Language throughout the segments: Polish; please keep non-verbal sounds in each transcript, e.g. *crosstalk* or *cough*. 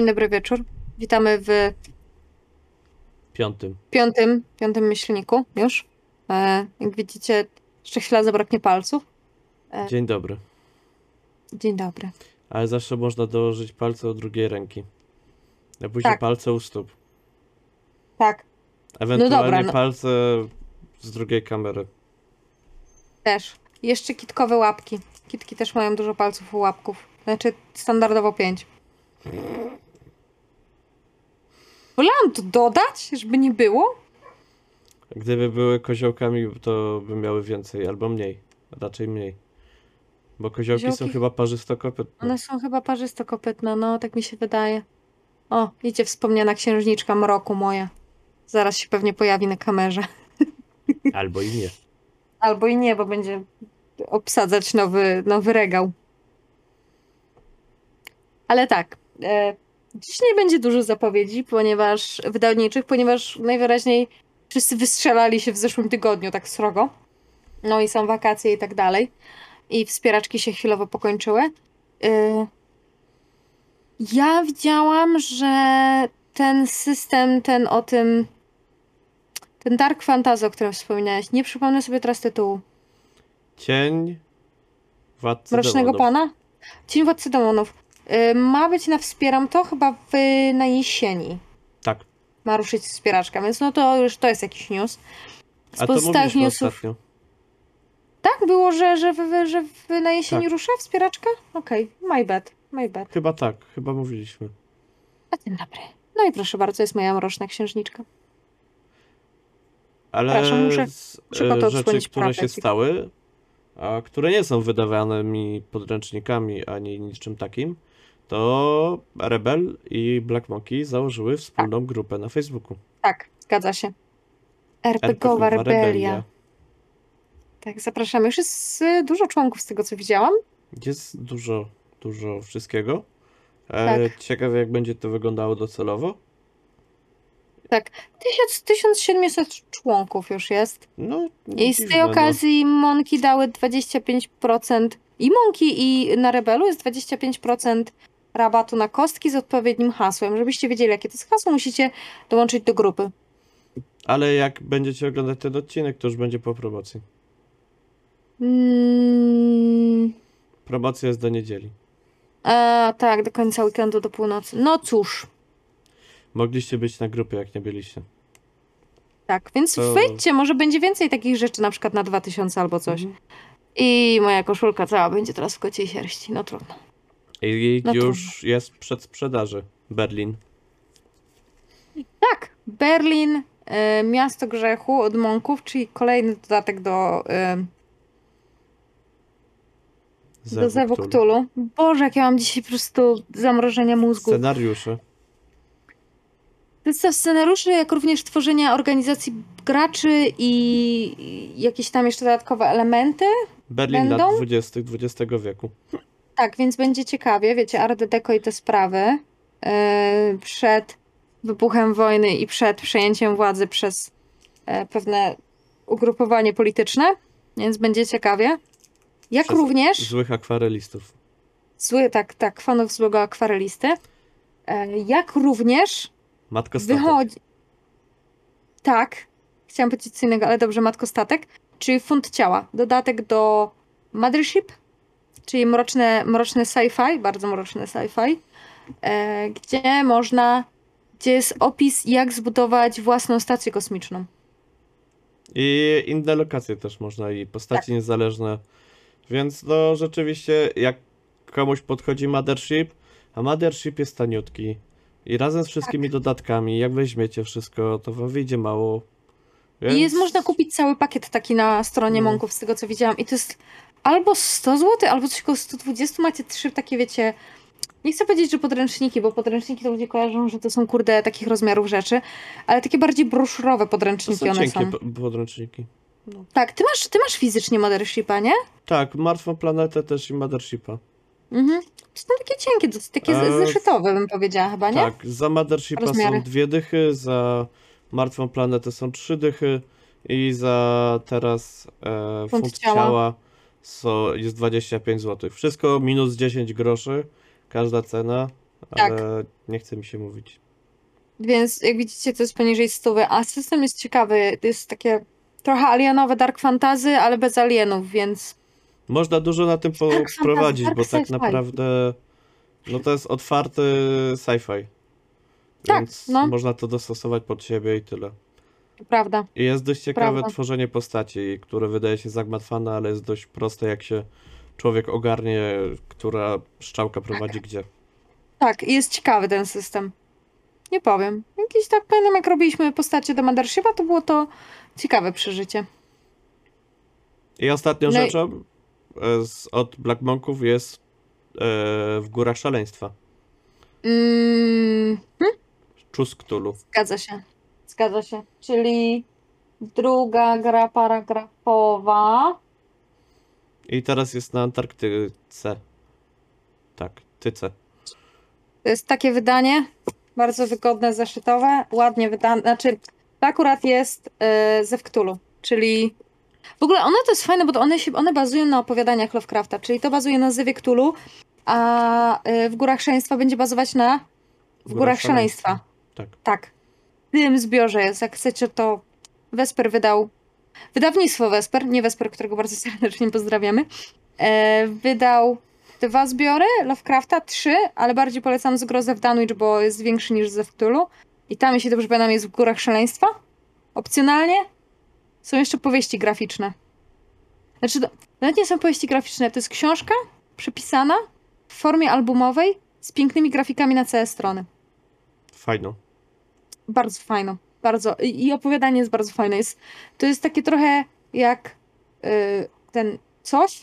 dzień dobry wieczór. Witamy w Piątym. piątym, piątym myślniku już. E, jak widzicie, jeszcze chwila zabraknie palców. Dzień dobry. Dzień dobry. Ale zawsze można dołożyć palce od drugiej ręki. A później Tak. palce u stóp. Tak, Ewentualnie dobra, no. palce z drugiej kamery. też. Jeszcze kitkowe łapki. Kitki też mają dużo palców u łapków. Znaczy standardowo pięć. Wolałam to dodać, żeby nie było. Gdyby były koziołkami, to by miały więcej albo mniej. Raczej mniej. Bo koziołki są Koziołki- chyba parzystokopytne. One są chyba parzystokopytne, no tak mi się wydaje. O, idzie wspomniana księżniczka mroku moja. Zaraz się pewnie pojawi na kamerze. *laughs* Albo i nie. Albo i nie, bo będzie obsadzać nowy, nowy regał. Ale tak. Dziś nie będzie dużo zapowiedzi, ponieważ wydawniczych, ponieważ najwyraźniej wszyscy wystrzelali się w zeszłym tygodniu tak srogo. No i są wakacje i tak dalej. I wspieraczki się chwilowo pokończyły. E, ja widziałam, że ten system, ten o tym. Ten Dark Fantasy, o którym wspominałeś, nie przypomnę sobie teraz tytułu. Cień władcy Mrocznego demonów. Pana? Cień Władcy Demonów. Y, ma być na Wspieram to chyba w, na jesieni. Tak. Ma ruszyć wspieraczka, więc no to już to jest jakiś news. Z A to mówiliśmy newsów. ostatnio. Tak było, że, że, że, że w, na jesieni Tak. rusza wspieraczka? Okej, my bad, my bad. Chyba tak, chyba mówiliśmy. A dzień dobry. No i proszę bardzo, jest moja mroczna księżniczka. Ale Przepraszam, muszę- muszę e, rzeczy, które się stały, a które nie są wydawanymi podręcznikami ani niczym takim, to Rebel i Black Monkey założyły wspólną grupę na Facebooku. Tak, zgadza się. RPGowa RPGowa rebelia. Tak, zapraszamy. Już jest y, dużo członków z tego, co widziałam. Jest dużo, dużo wszystkiego. E, Tak. Ciekawe, jak będzie to wyglądało docelowo. Tysiąc- 1700 członków już jest. No, I z tej okazji Monki dały 25% i Monki i na Rebelu jest 25% rabatu na kostki z odpowiednim hasłem. Żebyście wiedzieli, jakie to jest hasło, musicie dołączyć do grupy. Ale jak będziecie oglądać ten odcinek, to już będzie po promocji. Mm, Promocja jest do niedzieli. a, tak, do końca weekendu, do północy. No cóż, Mogliście być na grupie, jak nie byliście. tak, więc To- wejdźcie, może będzie więcej takich rzeczy, na przykład na 2000 albo coś. Mhm. I moja koszulka cała będzie teraz w kociej sierści, no trudno. I No już jest przed sprzedaży. Berlin. Tak, Berlin, e, miasto grzechu od Monków, czyli kolejny dodatek do, e, do. Cthulhu. Boże, jak ja mam dzisiaj po prostu zamrożenie mózgu. Scenariusze. Zestaw scenariuszy, jak również tworzenia organizacji graczy i i jakieś tam jeszcze dodatkowe elementy. Berlin Będą? lat 20. XX wieku. Tak, więc będzie ciekawie, wiecie, Art Deco i te sprawy e, przed wybuchem wojny i przed przejęciem władzy przez e, pewne ugrupowanie polityczne, więc będzie ciekawie. Jak Przez również Złych akwarelistów. zły, tak, tak, fanów złego akwarelisty, e, jak również Matka statek. wychodzi. Tak, chciałam powiedzieć co innego, ale dobrze, Matko Statek, czyli Funt Ciała. Dodatek do Mothership, czyli mroczne, mroczne sci-fi, bardzo mroczne sci-fi, e, gdzie można, gdzie jest opis, jak zbudować własną stację kosmiczną. I inne lokacje też można i postaci Tak. niezależne. Więc no rzeczywiście jak komuś podchodzi Mothership, a Mothership jest taniutki i razem z wszystkimi Tak. dodatkami, jak weźmiecie wszystko, to wam wyjdzie mało. Więc... I jest można kupić cały pakiet taki na stronie No. Monków, z tego co widziałam. I to jest albo 100 zł, albo coś koło 120. Macie trzy takie, wiecie. Nie chcę powiedzieć, że podręczniki, bo podręczniki to ludzie kojarzą, że to są kurde takich rozmiarów rzeczy, ale takie bardziej broszurowe To podręczniki są one są. po- podręczniki. Tak, ty masz, ty masz fizycznie Mothershipa, nie? Tak, Martwą Planetę też i Mothershipa. Mhm. To są takie cienkie, dosyć takie E, z- zeszytowe bym powiedziała chyba, nie? Tak, za Mothershipa Rozmiary. są dwie dychy, za Martwą Planetę są trzy dychy i za teraz e, Funt funt ciała. ciała so, jest 25 zł. Wszystko minus 10 groszy, każda cena. Tak. ale nie chce mi się mówić. Więc jak widzicie, to jest poniżej stówy. A system jest ciekawy. Jest takie trochę alienowe dark fantasy, ale bez alienów, więc Można dużo na tym dark bo tak naprawdę no to jest otwarty sci-fi. Tak, Więc no. można to dostosować pod siebie i tyle. Prawda. I jest dość ciekawe Prawda. tworzenie postaci, które wydaje się zagmatwane, ale jest dość proste, jak się człowiek ogarnie, która szczałka prowadzi gdzie. Tak, i jest ciekawy ten system. Nie powiem. Jakiś tak pamiętam, jak robiliśmy postacie do Mothershipa, to było to ciekawe przeżycie. I ostatnią No rzeczą e, z, od Black Monków jest e, w Górach Szaleństwa. Mm, Czus Cthulhu. zgadza się. Zgadza się. Czyli druga gra paragrafowa. I teraz jest na Antarktyce. Tak, Tyce. To jest takie wydanie, bardzo wygodne, zeszytowe, ładnie wydane. Znaczy, to akurat jest yy, ze Wktulu, czyli w ogóle one to jest fajne, bo one, się, one bazują na opowiadaniach Lovecrafta, czyli to bazuje na Zywie Cthulhu, a y, w Górach Szaleństwa będzie bazować na w Górach Szaleństwa. Tak. Tak. Tym zbiorze jest. Jak chcecie, to Wesper wydał. Wydawnictwo Wesper, nie Wesper, którego bardzo serdecznie pozdrawiamy. E, wydał dwa zbiory Lovecrafta, trzy, ale bardziej polecam Zgrozę w Dunwich, bo jest większy niż ze Cthulhu. I tam, jeśli dobrze pamiętam, jest w Górach Szaleństwa. Opcjonalnie są jeszcze powieści graficzne. Znaczy, to, nawet nie są powieści graficzne, to jest książka przepisana w formie albumowej z pięknymi grafikami na całe strony Fajno. Bardzo fajną. Bardzo. I opowiadanie jest bardzo fajne. Jest, to jest takie trochę jak y, ten coś,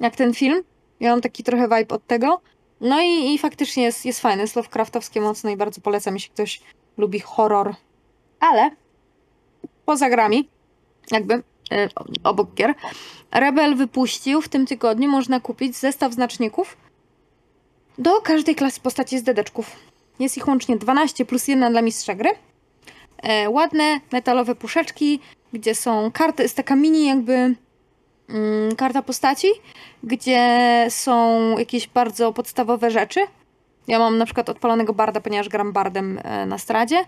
jak ten film. Ja mam taki trochę vibe od tego. No i, i faktycznie jest, jest fajne. Jest Lovecraftowskie mocno i bardzo polecam, jeśli ktoś lubi horror. Ale poza grami, jakby y, obok gier, Rebel wypuścił w tym tygodniu, można kupić zestaw znaczników do każdej klasy postaci z dedeczków. Jest ich łącznie 12 plus jedna dla mistrza gry. E, ładne metalowe puszeczki, gdzie są karty, jest taka mini jakby mm, karta postaci, gdzie są jakieś bardzo podstawowe rzeczy. Ja mam na przykład odpalonego barda, ponieważ gram bardem e, na stradzie.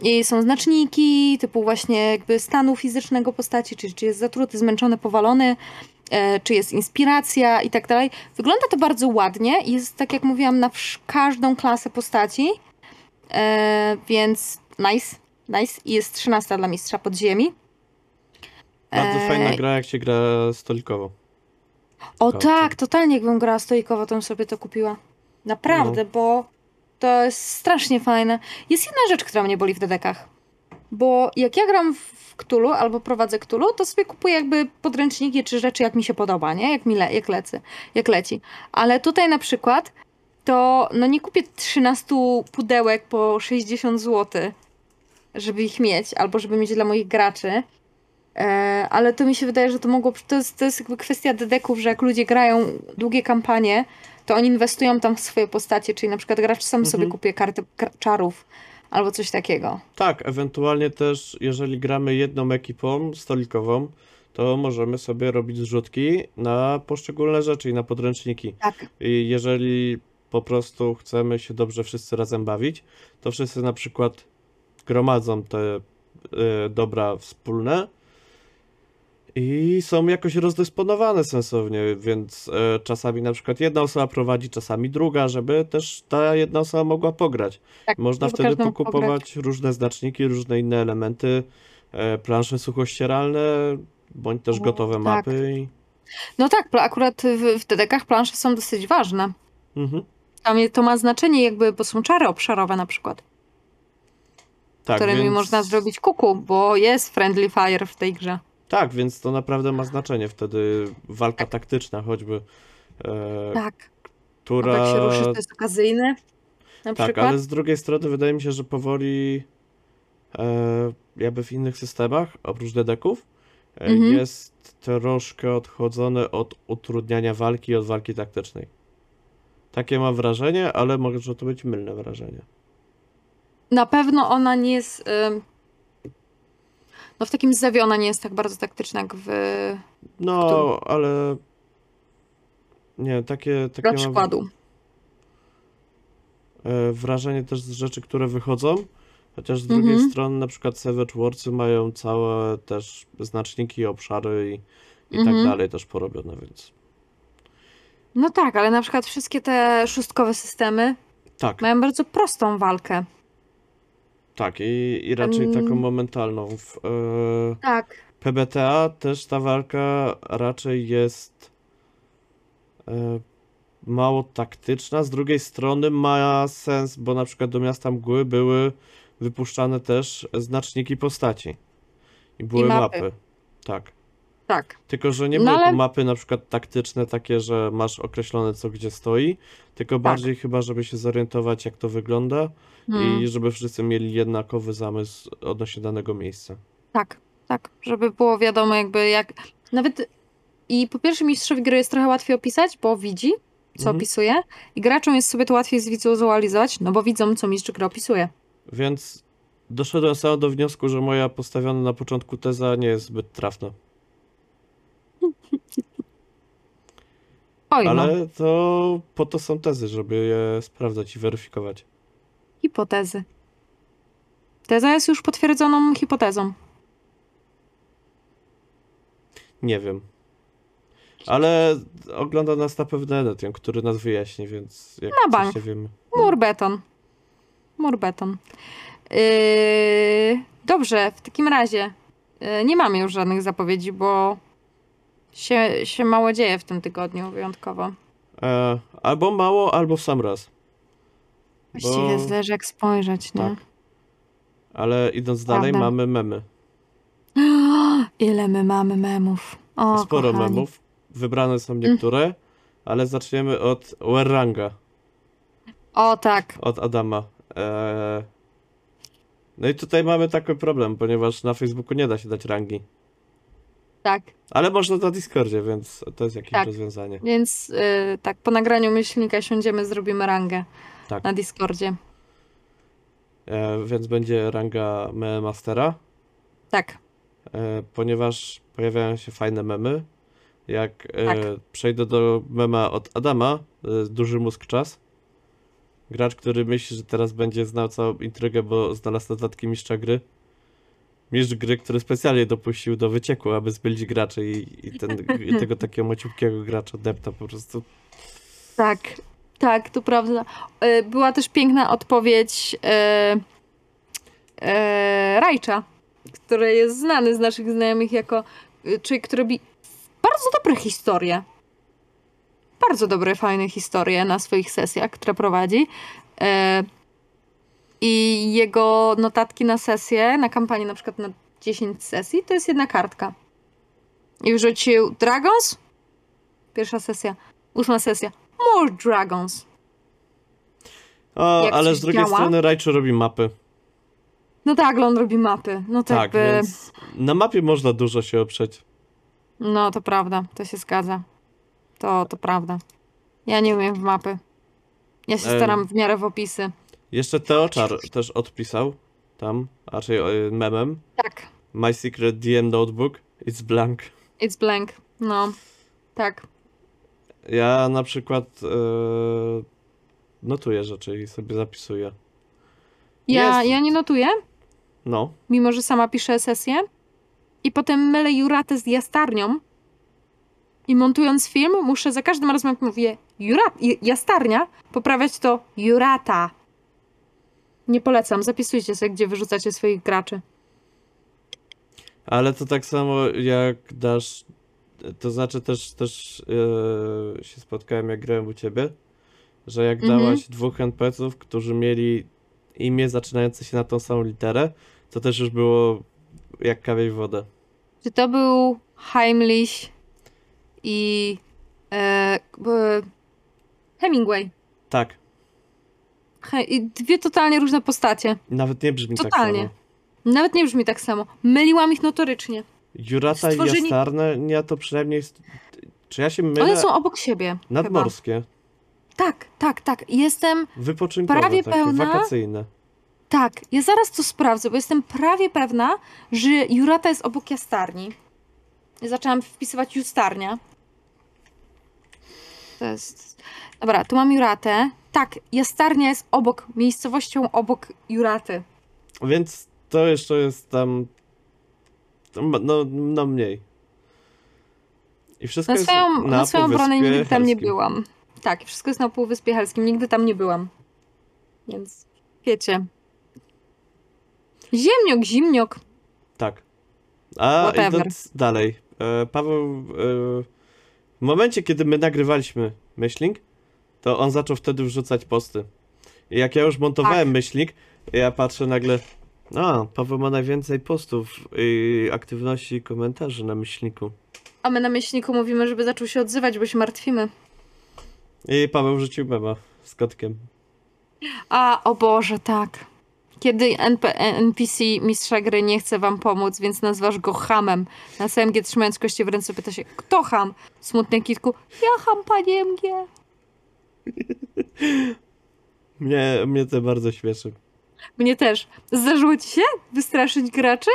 I są znaczniki typu właśnie jakby stanu fizycznego postaci, czy, czy jest zatruty, zmęczony, powalony, czy jest inspiracja i tak dalej. Wygląda to bardzo ładnie i jest, tak jak mówiłam, na każdą klasę postaci, e, więc nice, nice. I jest 13 dla mistrza podziemi. Bardzo E, fajna gra, jak się gra stolikowo. O tak, totalnie jakbym grała stoikowo, to bym sobie to kupiła. Naprawdę, No. bo to jest strasznie fajne. Jest jedna rzecz, która mnie boli w dedekach. Bo jak ja gram w Cthulhu albo prowadzę Cthulhu, to sobie kupuję jakby podręczniki czy rzeczy, jak mi się podoba, nie? Jak mi le- jak lecy, jak leci. Ale tutaj na przykład to no nie kupię 13 pudełek po 60 zł, żeby ich mieć, albo żeby mieć dla moich graczy. E, ale to mi się wydaje, że to mogło. To jest, to jest jakby kwestia dedeków, że jak ludzie grają długie kampanie, to oni inwestują tam w swoje postacie, czyli na przykład gracz sam sobie Mhm. kupuje karty kar- czarów albo coś takiego. Tak, ewentualnie też, jeżeli gramy jedną ekipą stolikową, to możemy sobie robić zrzutki na poszczególne rzeczy i na podręczniki. Tak. I jeżeli po prostu chcemy się dobrze wszyscy razem bawić, to wszyscy na przykład gromadzą te e, dobra wspólne i są jakoś rozdysponowane sensownie, więc e, czasami na przykład jedna osoba prowadzi, czasami druga, żeby też ta jedna osoba mogła pograć. tak Można wtedy mógł pograć. pokupować różne znaczniki, różne inne elementy, e, plansze suchościeralne, bądź też gotowe tak. mapy. I... No tak, akurat w, w dedekach plansze są dosyć ważne. Mhm. Tam to ma znaczenie jakby, bo są czary obszarowe na przykład, Tak, którymi więc... można zrobić kuku, bo jest friendly fire w tej grze. Tak, więc to naprawdę ma znaczenie wtedy walka taktyczna choćby, e, Tak. A która... tak się ruszy, to jest okazyjny. Na Tak, przykład. ale z drugiej strony wydaje mi się, że powoli e, jakby w innych systemach, oprócz dedeków, e, Mhm. jest troszkę odchodzone od utrudniania walki i od walki taktycznej. Takie mam wrażenie, ale może to być mylne wrażenie. Na pewno ona nie jest. ym, No w takim zestawie ona nie jest tak bardzo taktyczna jak w. No, ale nie, takie, takie Dla przykładu. e, wrażenie też z rzeczy, które wychodzą, chociaż z drugiej Mhm. strony na przykład Savage Worldsy mają całe też znaczniki, obszary i, i Mhm. tak dalej też porobione, więc No tak, ale na przykład wszystkie te szóstkowe systemy tak, mają bardzo prostą walkę. Tak i, i raczej Em. taką momentalną. W e, Tak. PBTA też ta walka raczej jest e, mało taktyczna. Z drugiej strony ma sens, bo na przykład do miasta mgły były wypuszczane też znaczniki postaci. I były mapy. mapy. Tak. Tak. Tylko, że nie No były to ale- mapy na przykład taktyczne, takie, że masz określone co gdzie stoi, tylko Tak. bardziej chyba, żeby się zorientować, jak to wygląda Hmm. i żeby wszyscy mieli jednakowy zamysł odnośnie danego miejsca. Tak, tak, żeby było wiadomo jakby jak... Nawet i po pierwsze mistrzowi gry jest trochę łatwiej opisać, bo widzi, co Mhm. opisuje i graczom jest sobie to łatwiej zwizualizować, no bo widzą, co mistrz gry opisuje. Więc doszedłem sam do wniosku, że moja postawiona na początku teza nie jest zbyt trafna. Oj, no, Ale to po to są tezy, żeby je sprawdzać i weryfikować. hipotezy. Teza jest już potwierdzoną hipotezą. Nie wiem. Ale ogląda nas na pewno Enetian, który nas wyjaśni, więc jak Na bank. się wiemy. Mur beton. Mur beton. Yy, dobrze, w takim razie yy, nie mamy już żadnych zapowiedzi, bo się, się mało dzieje w tym tygodniu wyjątkowo. E, albo mało, albo w sam raz. Właściwie Bo- zależy jak spojrzeć, nie? Tak. Ale idąc dalej, Prawda. mamy memy. *gasps* Ile my mamy memów. O, Sporo kochani. memów. Wybrane są niektóre, ale zaczniemy od Werranga, O tak. od Adama. E, no i tutaj mamy taki problem, ponieważ na Facebooku nie da się dać rangi. Tak. Ale można na Discordzie, więc to jest jakieś Tak. rozwiązanie. Więc yy, tak, po nagraniu myślnika siądziemy, zrobimy rangę Tak. na Discordzie. E, więc będzie ranga meme mastera, Tak. e, ponieważ pojawiają się fajne memy. Jak e, Tak. przejdę do mema od Adama, e, duży mózg czas. Gracz, który myśli, że teraz będzie znał całą intrygę, bo znalazł notatki mistrza gry. Mistrz gry, który specjalnie dopuścił do wycieku, aby zbylić graczy i, i, ten, i tego *laughs* takiego maciupkiego gracza depta po prostu. Tak, tak, to prawda. E, Była też piękna odpowiedź e, e, Rajcza, który jest znany z naszych znajomych jako człowiek, który robi bardzo dobre historie. Bardzo dobre, fajne historie na swoich sesjach, które prowadzi. E, I jego notatki na sesję, na kampanię na przykład na 10 sesji, to jest jedna kartka. I wrzucił Dragons. Pierwsza sesja. Ósma sesja. More Dragons. O, Jak ale z drugiej działa? strony Raichu robi mapy. No tak, ale on robi mapy. No to Tak, jakby... więc na mapie można dużo się oprzeć. No to prawda, to się zgadza. To, to prawda. Ja nie umiem w mapy. Ja się staram w miarę w opisy. Jeszcze Teoczar też odpisał tam, raczej e, memem. Tak, My secret DM notebook, it's blank. it's blank. No, tak. Ja na przykład e, notuję rzeczy i sobie zapisuję. Ja, Jest. ja nie notuję, No, mimo że sama piszę sesję. I potem mylę Juratę z jastarnią. I montując film, muszę za każdym razem, jak mówię Jurat, jastarnia, poprawiać to Jurata. Nie polecam, zapisujcie sobie, gdzie wyrzucacie swoich graczy. ale to tak samo jak dasz, to znaczy też, też e, się spotkałem jak grałem u ciebie, że jak Mhm. dałaś dwóch NPC-ów, którzy mieli imię zaczynające się na tą samą literę, to też już było jak kawie w wodę. Czy to był Heimlich i e, b- Hemingway? Tak, I dwie totalnie różne postacie. nawet nie brzmi Totalnie. tak samo. Nawet nie brzmi tak samo. Myliłam ich notorycznie. Jurata i Jastarne, ja to przynajmniej. Czy ja się mylę? One są obok siebie. Chyba. Nadmorskie, Tak, tak, tak. Jestem. wypoczynkowe, Prawie takie pełna. wakacyjne. Tak, ja zaraz to sprawdzę, bo jestem prawie pewna, że Jurata jest obok jastarni. I zaczęłam wpisywać justarnia. To jest. Dobra, tu mam Juratę. Tak, Jastarnia jest obok, miejscowością obok Juraty. Więc to jeszcze jest tam. No, no mniej. I wszystko Na jest swoją, na, na swoją obronę nigdy tam nie byłam. Tak, wszystko jest na Półwyspie Helskim, nigdy tam nie byłam. Więc wiecie. Ziemniok, zimniok. Tak. A Whatever. idąc dalej. E, Paweł, e, w momencie, kiedy my nagrywaliśmy myślnik, to on zaczął wtedy wrzucać posty. I jak ja już montowałem Tak. myślnik, ja patrzę nagle. A, Paweł ma najwięcej postów i aktywności i komentarzy na myślniku. A my na myślniku mówimy, żeby zaczął się odzywać, bo się martwimy. I Paweł wrzucił mema z kotkiem. A, o Boże, tak. Kiedy NP, NPC mistrza gry nie chce wam pomóc, więc nazwasz go hamem. Na SMG trzymając kości w ręce pyta się, kto ham? Smutny kitku, ja ham, panie MG. *laughs* Mnie, mnie to bardzo śmieszy. Mnie też. Zdarzyło ci się wystraszyć graczy?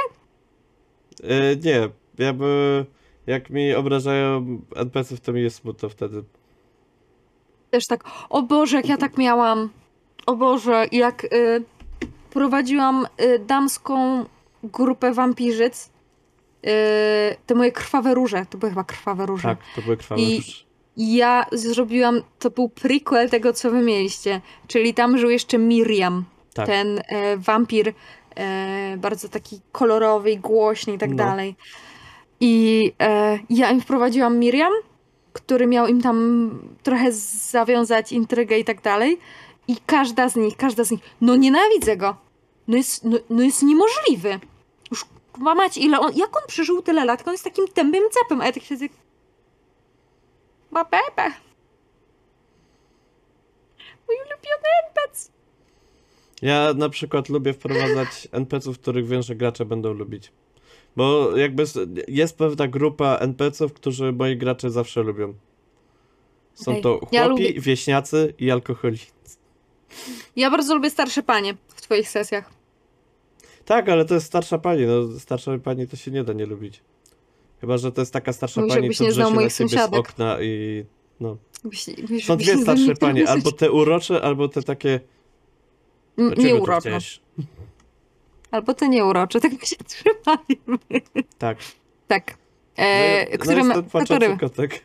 E, nie, ja by. Jak mi obrażają NPC-ów, to mi jest smutno wtedy. Też tak, o Boże, jak ja tak miałam. O Boże, jak y, prowadziłam y, damską grupę wampirzyc, y, te moje krwawe róże, to były chyba krwawe róże. Tak, to były krwawe I- już. Ja zrobiłam, to był prequel tego, co wy mieliście. Czyli tam żył jeszcze Miriam, Tak. ten e, wampir, e, bardzo taki kolorowy i głośny i tak No. dalej. I e, ja im wprowadziłam Miriam, który miał im tam trochę zawiązać intrygę i tak dalej. I każda z nich, każda z nich, no nienawidzę go. No jest, no, no jest niemożliwy. Już mać, ile on, jak on przeżył tyle lat, on jest takim tępym cepem, a ja tak siedzę, ma bebe. Mój ulubiony NPC. Ja na przykład lubię wprowadzać *laughs* NPC-ów, których wiem, że gracze będą lubić. Bo jakby jest pewna grupa NPC-ów, którzy moi gracze zawsze lubią. Są Okej. to chłopi, Ja lubię- wieśniacy i alkoholicy. Ja bardzo lubię starsze panie w twoich sesjach. Tak, ale to jest starsza pani. No, starsza pani to się nie da nie lubić. Chyba, że to jest taka starsza Mówisz, pani, co nie drze znał się na ciebie z okna i... No. Byś, byś, Są dwie ze starsze panie, albo te urocze, albo te takie... M- "Dlaczego to Nieurocze. chciałeś?" Albo te nieurocze, tak się trzymali. Tak. Tak. No, E, no którym, jest ten płaczący którym? kotek.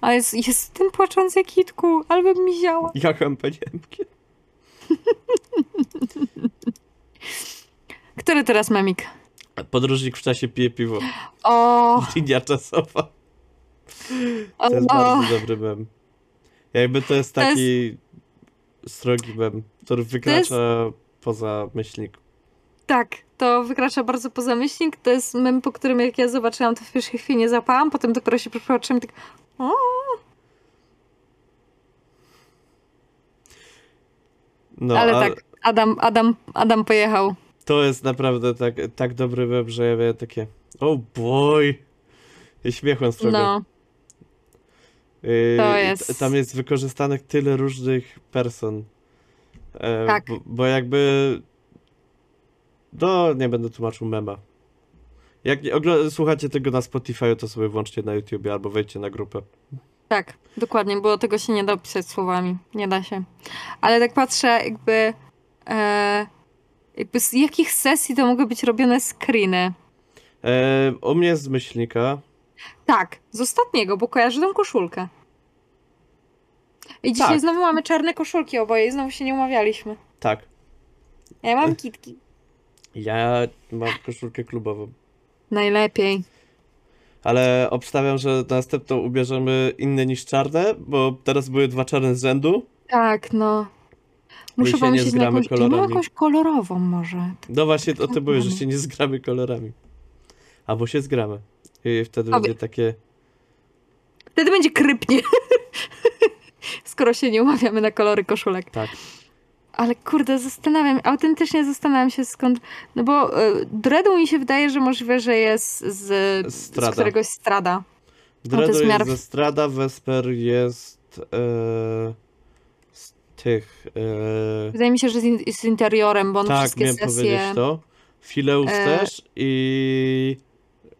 A jest, jest ten płaczący kitku, albo mi ziała. Jachem paniemkiem. *laughs* Który teraz memik? Podróżnik w czasie pije piwo. O, Linia czasowa. o, To jest o. bardzo dobry mem. Jakby to jest To jest- taki srogi mem, który wykracza poza myślnik. Tak, to wykracza bardzo poza myślnik. To jest mem, po którym jak ja zobaczyłam, to w pierwszej chwili nie zapałam, potem dopiero się przepatrzyłam i tak o, No, ale a tak, Adam, Adam, Adam pojechał. To jest naprawdę tak, tak dobry mem, że ja miałem takie oh boy. I śmiechłem strogo. No, Yy, to jest- Tam jest wykorzystanych tyle różnych person. E, Tak. Bo, bo jakby. No, nie będę tłumaczył mema. Jak słuchacie tego na Spotify, to sobie włączcie na YouTube albo wejdźcie na grupę. tak, dokładnie, bo tego się nie da opisać słowami. Nie da się. Ale tak patrzę, jakby, e, jakby z jakich sesji to mogły być robione screeny. E, u mnie z myślnika. Tak, z ostatniego, bo kojarzę tą koszulkę. I dzisiaj Tak. znowu mamy czarne koszulki oboje i znowu się nie umawialiśmy. Tak. Ja mam kitki. Ja mam koszulkę klubową. Najlepiej. Ale obstawiam, że następną ubierzemy inne niż czarne, bo teraz były dwa czarne z rzędu. Tak, no. Muszę się nie zgramy jakąś, ja mam kolorami. jakąś kolorową może. No właśnie o tym mówię, że się nie zgramy kolorami. Albo się zgramy. I wtedy Obie- będzie takie. Wtedy będzie krypnie. *laughs* Skoro się nie umawiamy na kolory koszulek. Tak. Ale kurde, zastanawiam, autentycznie zastanawiam się skąd, no bo y, Dredu mi się wydaje, że możliwe, że jest z, z Strada. któregoś strada. Dredu jest jest, w miarę- ze Strada, Vesper jest e, z tych. E, Wydaje mi się, że z, in, z interiorem, bo on tak, wszystkie miałem sesje... powiedzieć to. Fileus e, też i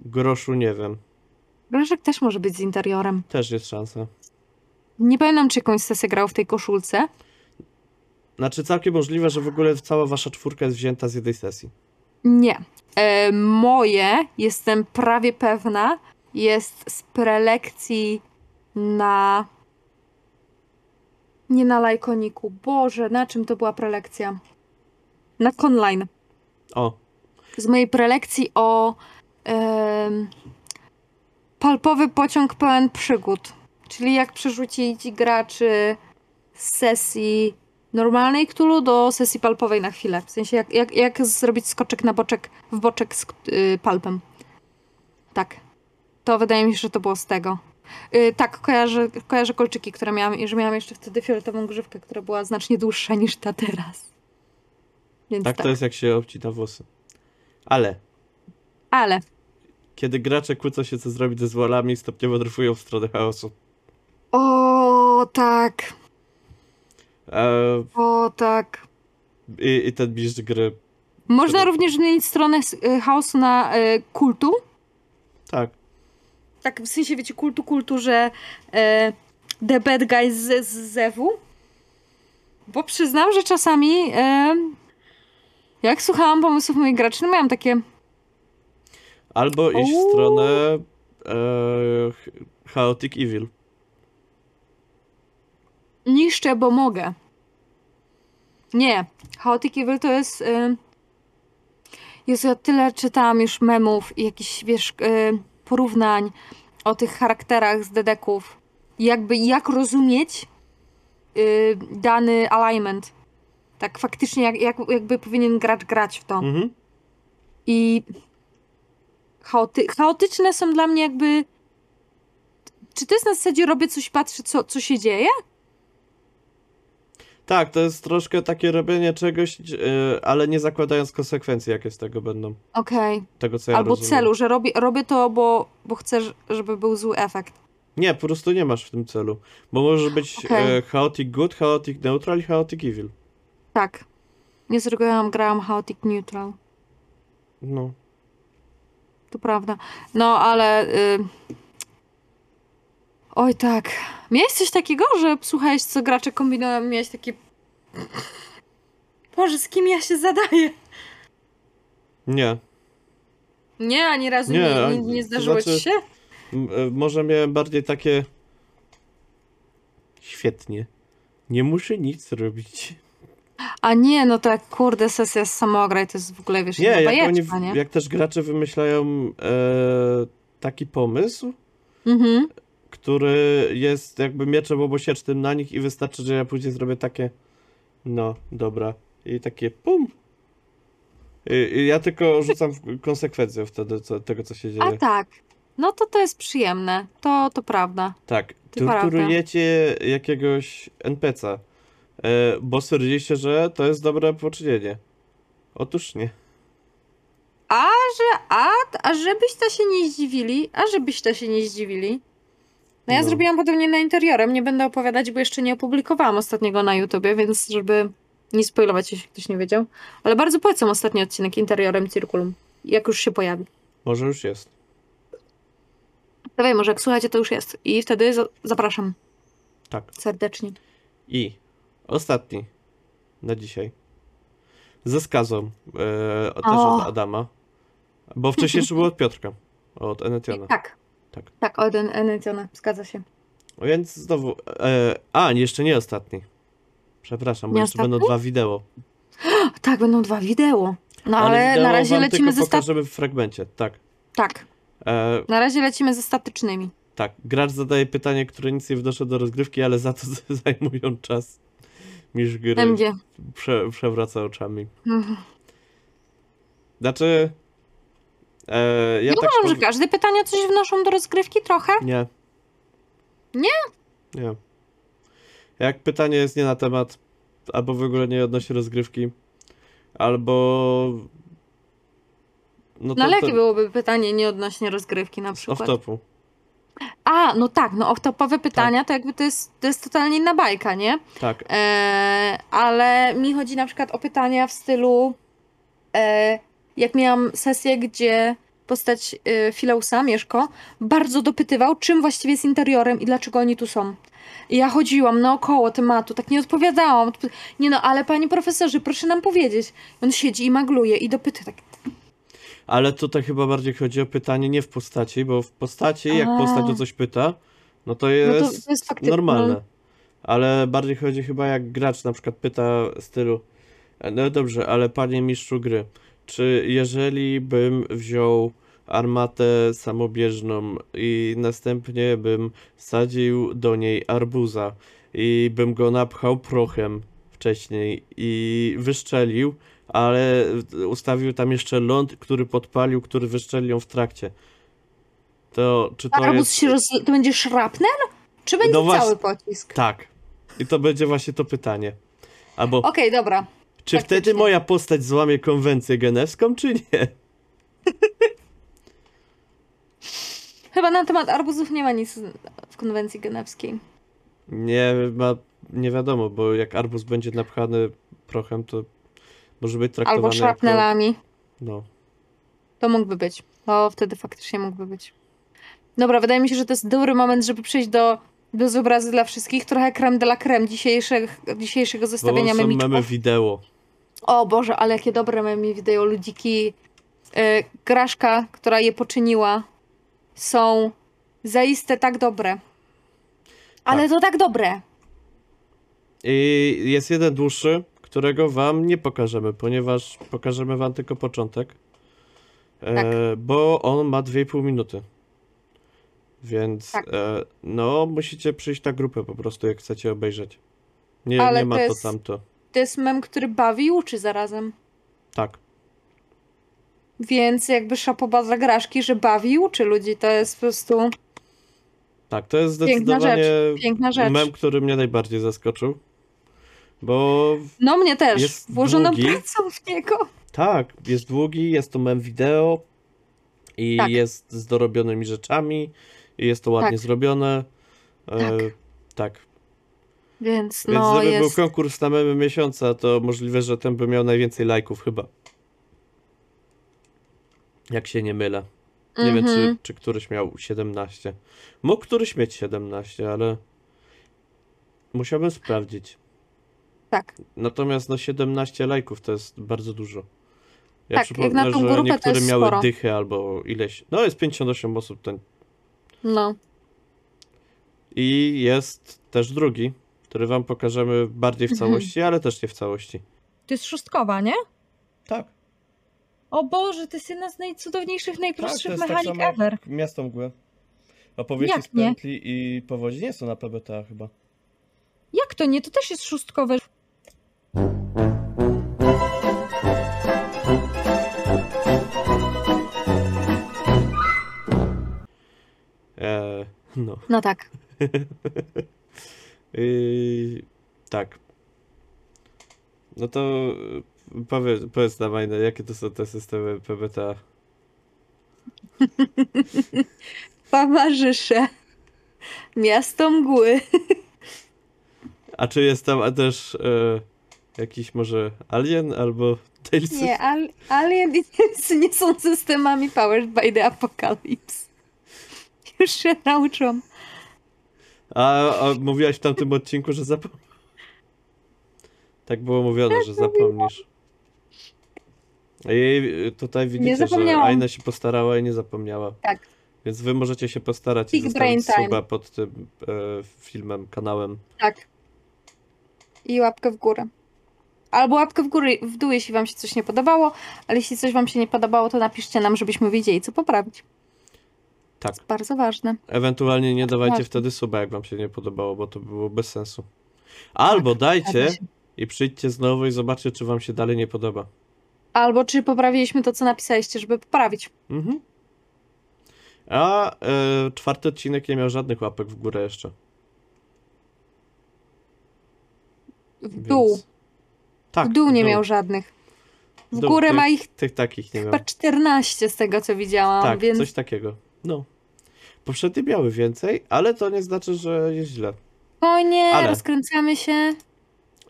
Groszu nie wiem. Groszek też może być z interiorem. Też jest szansa. Nie pamiętam, czy jakąś sesję grał w tej koszulce. Znaczy całkiem możliwe, że w ogóle cała wasza czwórka jest wzięta z jednej sesji. Nie. E, moje, jestem prawie pewna, jest z prelekcji na. Nie na lajkoniku. Boże, na czym to była prelekcja? Na Conline. O, Z mojej prelekcji o. em, palpowy pociąg pełen przygód. Czyli jak przerzucić graczy z sesji normalnej Cthulhu do sesji palpowej na chwilę. W sensie jak, jak, jak zrobić skoczek na boczek, w boczek z y, palpem. Tak. To wydaje mi się, że to było z tego. Y, tak, kojarzę, kojarzę kolczyki, które miałam i że miałam jeszcze wtedy fioletową grzywkę, która była znacznie dłuższa niż ta teraz. Więc tak tak. to jest jak się obcina włosy. Ale Ale kiedy gracze kłócą się co zrobić ze zwolami, stopniowo dryfują w stronę chaosu. O, tak. E, O, tak. i, I ten mistrz gry. Można Wtedy- również zmienić stronę y, chaosu na y, kultu. Tak. Tak, w sensie, wiecie, kultu, kultu, że e, the bad guy z, z Zewu. Bo przyznam, że czasami e, jak słuchałam pomysłów moich graczy, no miałam takie Albo iść w stronę e, ch- Chaotic Evil. niszczę, bo mogę. Nie. Chaotic Evil to jest... Y... Jezu, ja tyle czytałam już memów i jakichś, wiesz, y, porównań o tych charakterach z dedeków. Jakby, jak rozumieć y, dany alignment. Tak faktycznie, jak, jak, jakby powinien gracz grać w to. Mhm. I chaoty, chaotyczne są dla mnie jakby... Czy to jest na zasadzie robię coś, patrzę, co, co się dzieje? Tak, to jest troszkę takie robienie czegoś, e, ale nie zakładając konsekwencji, jakie z tego będą. Okej. Tego, co ja Albo rozumiem. celu, że robię, robię to, bo, bo chcę, żeby był zły efekt. Nie, po prostu nie masz w tym celu. Bo może być e, Chaotic Good, Chaotic Neutral i Chaotic Evil. Tak. Nie zrobiłam, grałam Chaotic Neutral. No. To prawda. No, ale... Y... Oj tak. Miałeś coś takiego, że słuchałeś, co gracze kombinują, miałeś takie... Boże, z kim ja się zadaję? Nie. Nie, ani razu Nie, nie, nie, nie zdarzyło znaczy- ci się? E, Może miałem bardziej takie. Świetnie. Nie muszę nic robić. A nie, no to jak kurde sesja z samograj, to jest w ogóle, wiesz, Nie, jak, oni, bajeczka, nie? jak też gracze wymyślają e, taki pomysł, Mhm. Który jest jakby mieczem obosiecznym na nich i wystarczy, że ja później zrobię takie no, dobra. I takie pum. I, i ja tylko rzucam w konsekwencję wtedy co, tego, co się dzieje. A tak. No to to jest przyjemne. To, to prawda. Tak, To torturujecie jakiegoś NPC'a, e, bo stwierdziliście, że to jest dobre poczynienie. Otóż nie. A że, a, a żebyście się nie zdziwili, a żebyście się nie zdziwili. No ja No. zrobiłam podobnie na interiorem, nie będę opowiadać, bo jeszcze nie opublikowałam ostatniego na YouTubie, więc żeby nie spoilować, jeśli ktoś nie wiedział. Ale bardzo polecam ostatni odcinek interiorem Circulum, jak już się pojawi. Może już jest. To wiem, może jak słuchacie, to już jest. I wtedy za- zapraszam Tak. serdecznie. I ostatni na dzisiaj. Ze skazą. E, też O. od Adama. Bo wcześniejszy był od Piotrka. Od Enetiona. Tak. Tak. Tak, Oden Enetiona, zgadza się. Więc znowu. E, a, nie, jeszcze nie ostatni. Przepraszam, bo Nie jeszcze będą ostatni? dwa wideo. *gasps* Tak, będą dwa wideo. No ale, wideo na razie lecimy ze stat... pokażemy w fragmencie. Tak. Tak, E, na razie lecimy ze statycznymi. Tak, gracz zadaje pytanie, które nic nie wnoszą do rozgrywki, ale za to *laughs* zajmują czas. Niż gry prze, przewraca oczami. Mhm. Znaczy. E, ja Nie tak uważam, że każde pytania coś wnoszą do rozgrywki trochę. Nie. Nie? Nie. Jak pytanie jest nie na temat, albo w ogóle nie odnosi rozgrywki, albo. No No ale to, jakie byłoby pytanie nie odnośnie rozgrywki na przykład? off-topu. A, no tak, no off-topowe pytania to jakby to jest, to jest totalnie inna bajka, nie? Tak. E, ale mi chodzi na przykład o pytania w stylu e, jak miałam sesję, gdzie postać e, Fileusa, Mieszko, bardzo dopytywał, czym właściwie jest interiorem i dlaczego oni tu są. I ja chodziłam naokoło tematu, tak nie odpowiadałam. Odp- Nie no, ale panie profesorze, proszę nam powiedzieć. On siedzi i magluje i dopyta tak. Ale tutaj chyba bardziej chodzi o pytanie nie w postaci, bo w postaci, jak A. postać o coś pyta, no to No jest, to, to jest normalne. Ale bardziej chodzi chyba jak gracz na przykład pyta stylu, no dobrze, ale panie mistrzu gry, czy jeżeli bym wziął armatę samobieżną i następnie bym sadził do niej arbuza i bym go napchał prochem wcześniej i wyszczelił, ale ustawił tam jeszcze ląd, który podpalił, który wyszczelił ją w trakcie. To czy to Arbuz jest... się roz... To będzie szrapnel? Czy będzie No właśnie- cały pocisk? Tak. I to będzie właśnie to pytanie. Albo Okej, dobra. Czy faktycznie. wtedy moja postać złamie konwencję genewską, czy nie? Chyba na temat arbuzów nie ma nic w konwencji genewskiej. Nie ma, nie wiadomo, bo jak arbuz będzie napchany prochem, to może być traktowany Albo jako... szrapnelami. No. To mógłby być. To wtedy faktycznie mógłby być. Dobra, wydaje mi się, że to jest dobry moment, żeby przejść do, do z obrazy dla wszystkich. Trochę creme de la creme dzisiejszego Bo zestawienia memiczków. memy wideo. O Boże, ale jakie dobre memy wideo ludziki. Yy, Graszka, która je poczyniła, są zaiste tak dobre. Ale Tak. to tak dobre. I jest jeden dłuższy, którego wam nie pokażemy, ponieważ pokażemy wam tylko początek. E, Tak. Bo on ma 2,5 minuty. Więc Tak. e, no, musicie przyjść na grupę po prostu, jak chcecie obejrzeć. Nie, Ale nie ma to to jest- tamto. To jest mem, który bawi i uczy zarazem. Tak. Więc jakby szapoba za Graszki, że bawi i uczy ludzi. To jest po prostu Tak, to jest Piękna zdecydowanie piękna rzecz. mem, który mnie najbardziej zaskoczył. Bo No mnie też. Jest Włożoną długi. pracą w niego. tak, jest długi, jest to mem wideo i Tak. jest z dorobionymi rzeczami i jest to ładnie Tak. zrobione. E, Tak. tak. Więc Więc no gdyby jest... był konkurs na memy miesiąca, to możliwe, że ten by miał najwięcej lajków chyba. Jak się nie mylę. Nie wiem, Mhm. czy, czy któryś miał 17. Mógł któryś mieć 17, ale musiałbym sprawdzić. Tak. Natomiast no 17 lajków to jest bardzo dużo. Ja Tak, jak na przypomnę, tą że grupę niektóre miały sporo. dychy albo ileś. No jest 58 osób ten. No. I jest też drugi, który wam pokażemy bardziej w Mhm. całości, ale też nie w całości. To jest szóstkowa, nie? Tak. O Boże, to jest jedna z najcudowniejszych, najprostszych tak mechanik samo jak ever. Miasto mgły. Opowieści Jak z pętli i powodzi nie są na PBTA chyba. Jak to nie? To też jest szóstkowe. Eee, no. No tak. *laughs* Yy, tak. No to y, powiedz, powiedz nam, Majne, jakie to są te systemy PBTA? *laughs* Towarzysze. Miasto mgły. *laughs* A czy jest tam też e, jakiś może Alien albo Tales? Nie, al Alien i Tales nie są systemami powered by the apocalypse. *laughs* Już się nauczą. A, a mówiłaś w tamtym odcinku, że zapomnisz. Tak było mówione, że zapomnisz. I tutaj widzicie, że. Aina się postarała i nie zapomniała. Tak. Więc wy możecie się postarać i Big brain zostawić time. suba pod tym e, filmem, kanałem. Tak. I łapkę w górę. Albo łapkę w górę, w dół, jeśli wam się coś nie podobało, ale jeśli coś wam się nie podobało, to napiszcie nam, żebyśmy wiedzieli, co poprawić. Tak. Bardzo ważne. Ewentualnie nie dawajcie Ważne. wtedy suba, jak wam się nie podobało, bo to było bez sensu. Albo dajcie Zgadza się. i przyjdźcie znowu i zobaczcie, czy wam się dalej nie podoba. Albo czy poprawiliśmy to, co napisaliście, żeby poprawić. Mhm. A e, czwarty odcinek nie miał żadnych łapek w górę jeszcze. W dół. Więc... Tak, w dół nie miał żadnych. W dół. górę Tych- ma ich Tych takich nie chyba miał. 14 z tego, co widziałam, Tak, więc coś takiego. No. Poprzednie miały więcej, ale to nie znaczy, że jest źle. o nie, Ale- rozkręcamy się,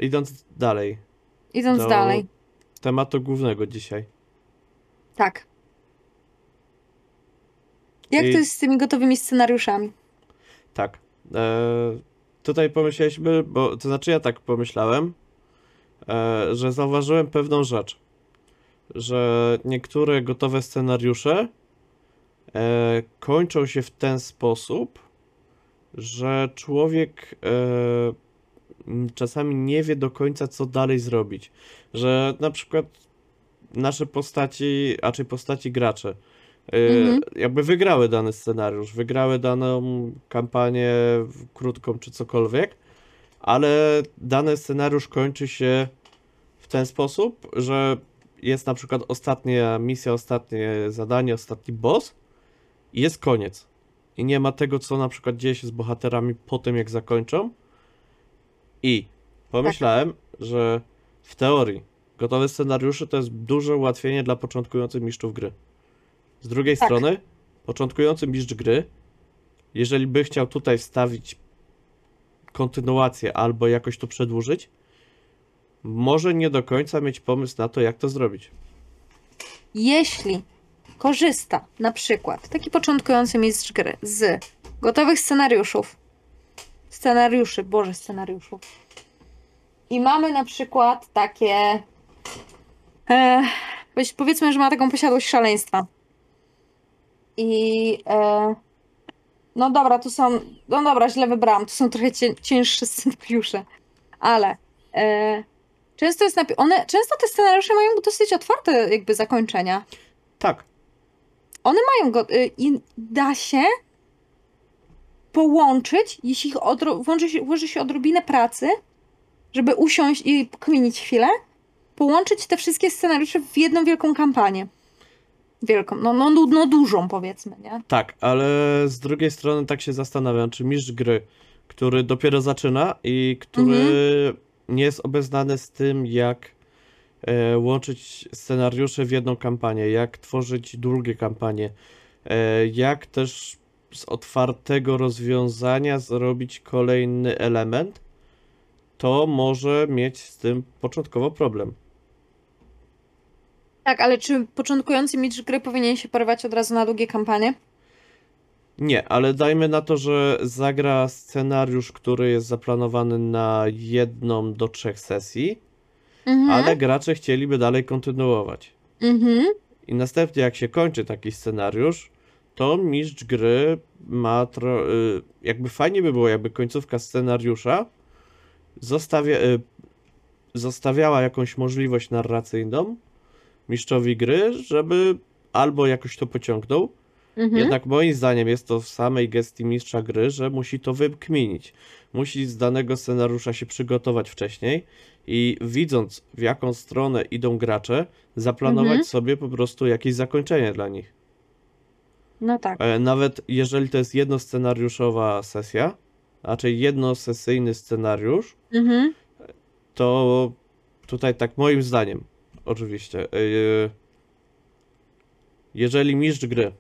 Idąc dalej. idąc do dalej. Tematu głównego dzisiaj. Tak. Jak I- to jest z tymi gotowymi scenariuszami? Tak. E, tutaj pomyśleliśmy, bo to znaczy ja tak pomyślałem, e, że zauważyłem pewną rzecz, że niektóre gotowe scenariusze e, kończą się w ten sposób, że człowiek e, czasami nie wie do końca, co dalej zrobić. Że na przykład nasze postaci, a czy postaci gracze, e, Mhm. jakby wygrały dany scenariusz, wygrały daną kampanię krótką czy cokolwiek, ale dany scenariusz kończy się w ten sposób, że jest na przykład ostatnia misja, ostatnie zadanie, ostatni boss i jest koniec. I nie ma tego, co na przykład dzieje się z bohaterami po tym, jak zakończą. I pomyślałem, że w teorii gotowe scenariusze to jest duże ułatwienie dla początkujących mistrzów gry. Z drugiej Tak. strony, początkujący mistrz gry, jeżeli by chciał tutaj wstawić kontynuację albo jakoś to przedłużyć, może nie do końca mieć pomysł na to, jak to zrobić. Jeśli korzysta na przykład taki początkujący mistrz gry z gotowych scenariuszów, scenariuszy, boże scenariuszów, i mamy na przykład takie, e, powiedzmy, że ma taką posiadłość szaleństwa. I e, no dobra, tu są, no dobra, źle wybrałam, tu są trochę cię, cięższe *laughs* scenariusze, ale e, często jest one, często te scenariusze mają dosyć otwarte jakby zakończenia. Tak, mają go y, i da się połączyć, jeśli ich odro- włączy się, włoży się odrobinę pracy, żeby usiąść i kminić chwilę, połączyć te wszystkie scenariusze w jedną wielką kampanię. Wielką, no, no, no, dużą powiedzmy, nie? tak, ale z drugiej strony tak się zastanawiam, czy mistrz gry, który dopiero zaczyna i który nie jest obeznany z tym, jak łączyć scenariusze w jedną kampanię, jak tworzyć drugie kampanie, e, jak też z otwartego rozwiązania zrobić kolejny element, to może mieć z tym początkowo problem. Tak, ale czy początkujący mistrz gry powinien się porwać od razu na długie kampanie? Nie, ale dajmy na to, że zagra scenariusz, który jest zaplanowany na jedną do trzech sesji, Mhm. ale gracze chcieliby dalej kontynuować. Mhm. I następnie, jak się kończy taki scenariusz, to mistrz gry ma tro... y, jakby fajnie by było, jakby końcówka scenariusza zostawia... y, zostawiała jakąś możliwość narracyjną mistrzowi gry, żeby albo jakoś to pociągnął, Mhm. jednak moim zdaniem jest to w samej gestii mistrza gry, że musi to wykminić. Musi z danego scenariusza się przygotować wcześniej i widząc w jaką stronę idą gracze, zaplanować Mhm. sobie po prostu jakieś zakończenie dla nich. No tak. E, Nawet jeżeli to jest jednoscenariuszowa sesja, raczej jednosesyjny scenariusz, Mhm. to tutaj tak moim zdaniem, oczywiście, e, jeżeli mistrz gry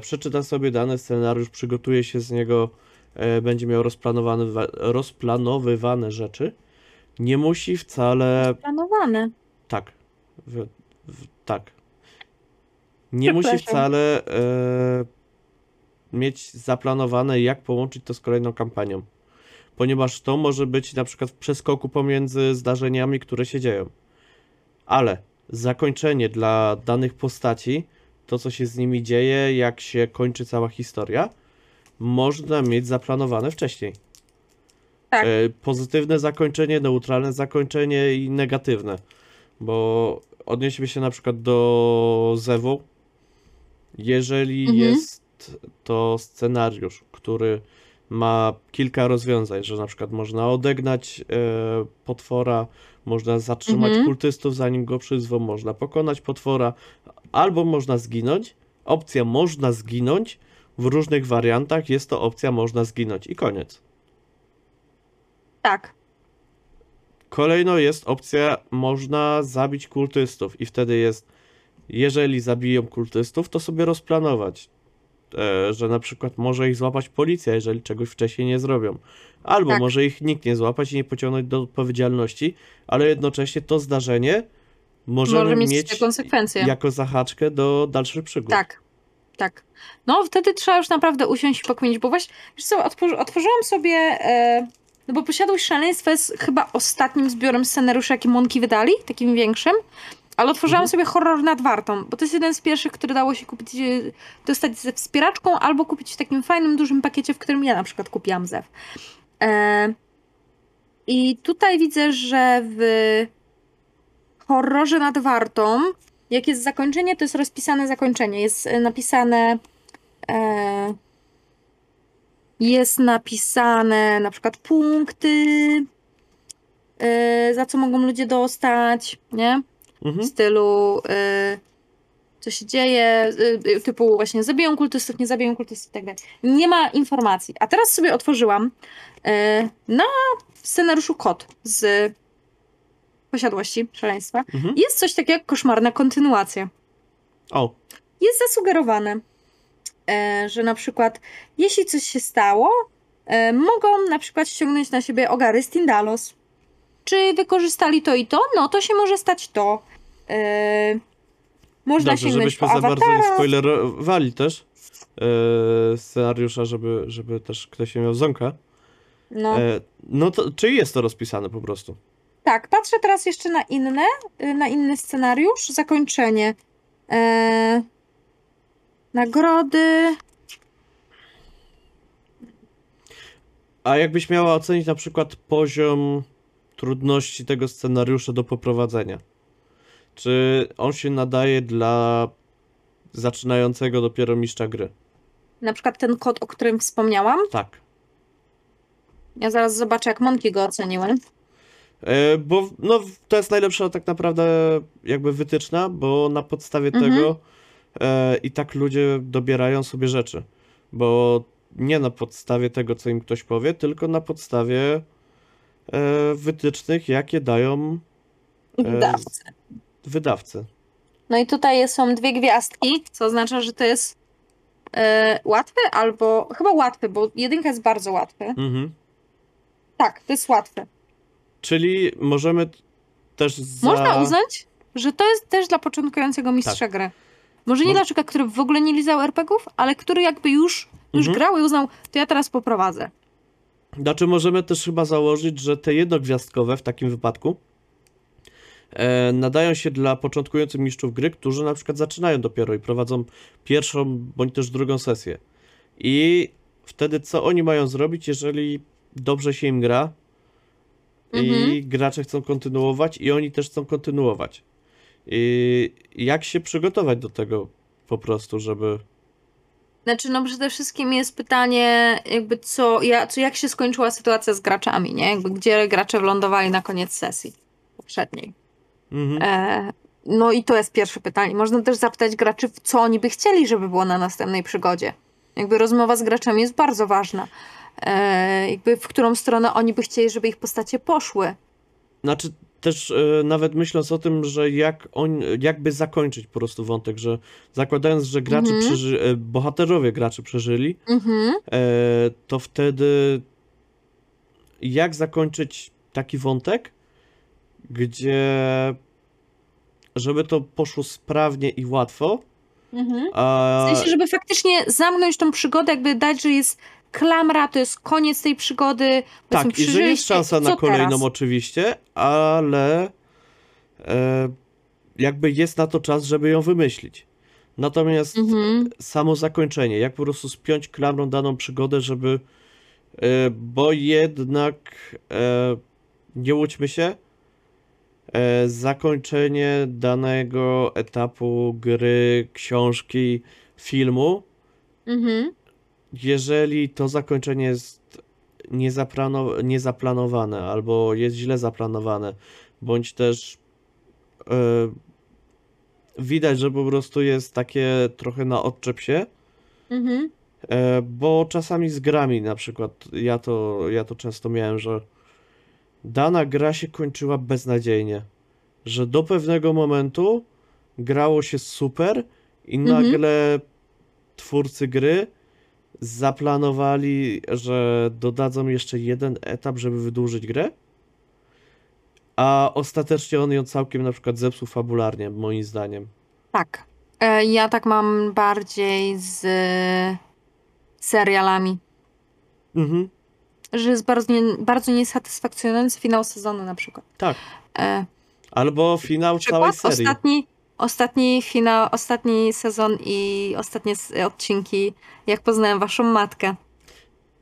przeczyta sobie dany scenariusz, przygotuje się z niego, e, będzie miał rozplanowane, rozplanowywane rzeczy, nie musi wcale Planowane. tak. W, w, tak. Nie musi wcale e, mieć zaplanowane, jak połączyć to z kolejną kampanią. Ponieważ to może być na przykład w przeskoku pomiędzy zdarzeniami, które się dzieją. Ale zakończenie dla danych postaci, to co się z nimi dzieje, jak się kończy cała historia, można mieć zaplanowane wcześniej. Tak. E, Pozytywne zakończenie, neutralne zakończenie i negatywne. Bo odnieśmy się na przykład do Zewu. Jeżeli Mhm. jest to scenariusz, który ma kilka rozwiązań, że na przykład można odegnać e, potwora, można zatrzymać Mhm. kultystów zanim go przyzwą, można pokonać potwora, albo można zginąć. Opcja można zginąć w różnych wariantach jest to opcja można zginąć i koniec. Tak. Kolejno jest opcja można zabić kultystów i wtedy jest jeżeli zabiją kultystów, to sobie rozplanować, e, że na przykład może ich złapać policja, jeżeli czegoś wcześniej nie zrobią. Albo Tak. może ich nikt nie złapać i nie pociągnąć do odpowiedzialności, ale jednocześnie to zdarzenie możemy Może mieć, mieć konsekwencje. jako zahaczkę do dalszych przygód. Tak. Tak. No, wtedy trzeba już naprawdę usiąść i pokminić, bo właśnie, wiesz co, otworzy, otworzyłam sobie, e, no bo Posiadłość Szaleństwa jest chyba ostatnim zbiorem scenariuszy, jaki Monki wydali, takim większym, ale otworzyłam Mhm. sobie Horror nad Wartą, bo to jest jeden z pierwszych, który dało się kupić, e, dostać ze wspieraczką, albo kupić w takim fajnym, dużym pakiecie, w którym ja na przykład kupiłam zew. E, I tutaj widzę, że w Horrorze nad Wartą jak jest zakończenie, to jest rozpisane zakończenie. Jest e, napisane. E, jest napisane na przykład punkty, e, za co mogą ludzie dostać, nie? W Mhm. stylu e, co się dzieje, e, typu właśnie zabiją kultystów, nie zabiją kultystów i tak dalej. Nie ma informacji. A teraz sobie otworzyłam e, na scenariuszu kod z posiadłości szaleństwa. Mhm. Jest coś takiego jak koszmarna kontynuacja. O, Jest zasugerowane, e, że na przykład jeśli coś się stało, e, mogą na przykład ściągnąć na siebie ogary z Tindalos. Czy wykorzystali to i to? No to się może stać to. E, można dobrze, sięgnąć żebyśmy po za bardzo nie spoilerowali też e, scenariusza, żeby, żeby też ktoś nie miał ząka. No. E, no to, czy jest to rozpisane po prostu? Tak, patrzę teraz jeszcze na inne, y, na inny scenariusz. Zakończenie. E, nagrody. A jakbyś miała ocenić na przykład poziom trudności tego scenariusza do poprowadzenia? Czy on się nadaje dla zaczynającego dopiero mistrza gry? Na przykład ten kod, o którym wspomniałam. Tak. Ja zaraz zobaczę, jak Monki go oceniły. E, bo no, to jest najlepsza tak naprawdę jakby wytyczna, bo na podstawie Mhm. tego e, i tak ludzie dobierają sobie rzeczy. Bo nie na podstawie tego, co im ktoś powie, tylko na podstawie e, wytycznych, jakie dają E, Wydawcy. wydawcy. No i tutaj są dwie gwiazdki, co oznacza, że to jest e, łatwy albo chyba łatwy, bo jedynka jest bardzo łatwy. Mhm. Tak, to jest łatwy. Czyli możemy też za... Można uznać, że to jest też dla początkującego mistrza gry. Może nie dla człowieka, który w ogóle nie lizał RPGów, ale który jakby już, już Mhm. grał i uznał, to ja teraz poprowadzę. Znaczy możemy też chyba założyć, że te jednogwiazdkowe w takim wypadku e, nadają się dla początkujących mistrzów gry, którzy na przykład zaczynają dopiero i prowadzą pierwszą bądź też drugą sesję. I wtedy co oni mają zrobić, jeżeli dobrze się im gra i Mhm. gracze chcą kontynuować i oni też chcą kontynuować. I jak się przygotować do tego po prostu, żeby... Znaczy, no przede wszystkim jest pytanie, jakby co, ja, co jak się skończyła sytuacja z graczami, nie? Jakby gdzie gracze wylądowali na koniec sesji poprzedniej. Mhm. E, no i to jest pierwsze pytanie. Można też zapytać graczy, co oni by chcieli, żeby było na następnej przygodzie. Jakby rozmowa z graczami jest bardzo ważna. E, jakby w którą stronę oni by chcieli, żeby ich postacie poszły. Znaczy też e, nawet myśląc o tym, że jak on, jakby zakończyć po prostu wątek, że zakładając, że gracze Mhm. przeży, e, bohaterowie graczy przeżyli, Mhm. e, to wtedy jak zakończyć taki wątek, gdzie żeby to poszło sprawnie i łatwo, Mhm. W sensie, żeby faktycznie zamknąć tą przygodę, jakby dać, że jest klamra, to jest koniec tej przygody. tak, i że jest szansa na kolejną teraz? oczywiście, ale e, jakby jest na to czas, żeby ją wymyślić. Natomiast Mhm. samo zakończenie, jak po prostu spiąć klamrą daną przygodę, żeby. e, Bo jednak e, nie łudźmy się. E, Zakończenie danego etapu gry, książki, filmu, Mhm. jeżeli to zakończenie jest niezaplano- niezaplanowane albo jest źle zaplanowane, bądź też e, widać, że po prostu jest takie trochę na odczep się, Mhm. E, bo czasami z grami na przykład, ja to, ja to często miałem, że dana gra się kończyła beznadziejnie, że do pewnego momentu grało się super i Mhm. nagle twórcy gry zaplanowali, że dodadzą jeszcze jeden etap, żeby wydłużyć grę, a ostatecznie on ją całkiem na przykład zepsuł fabularnie, moim zdaniem. Tak. E, Ja tak mam bardziej z serialami, Mhm. Że jest bardzo, nie, bardzo niesatysfakcjonujący finał sezonu na przykład. Tak. E, Albo finał całej serii. ostatni, ostatni finał, ostatni sezon i ostatnie odcinki, jak poznałem waszą matkę.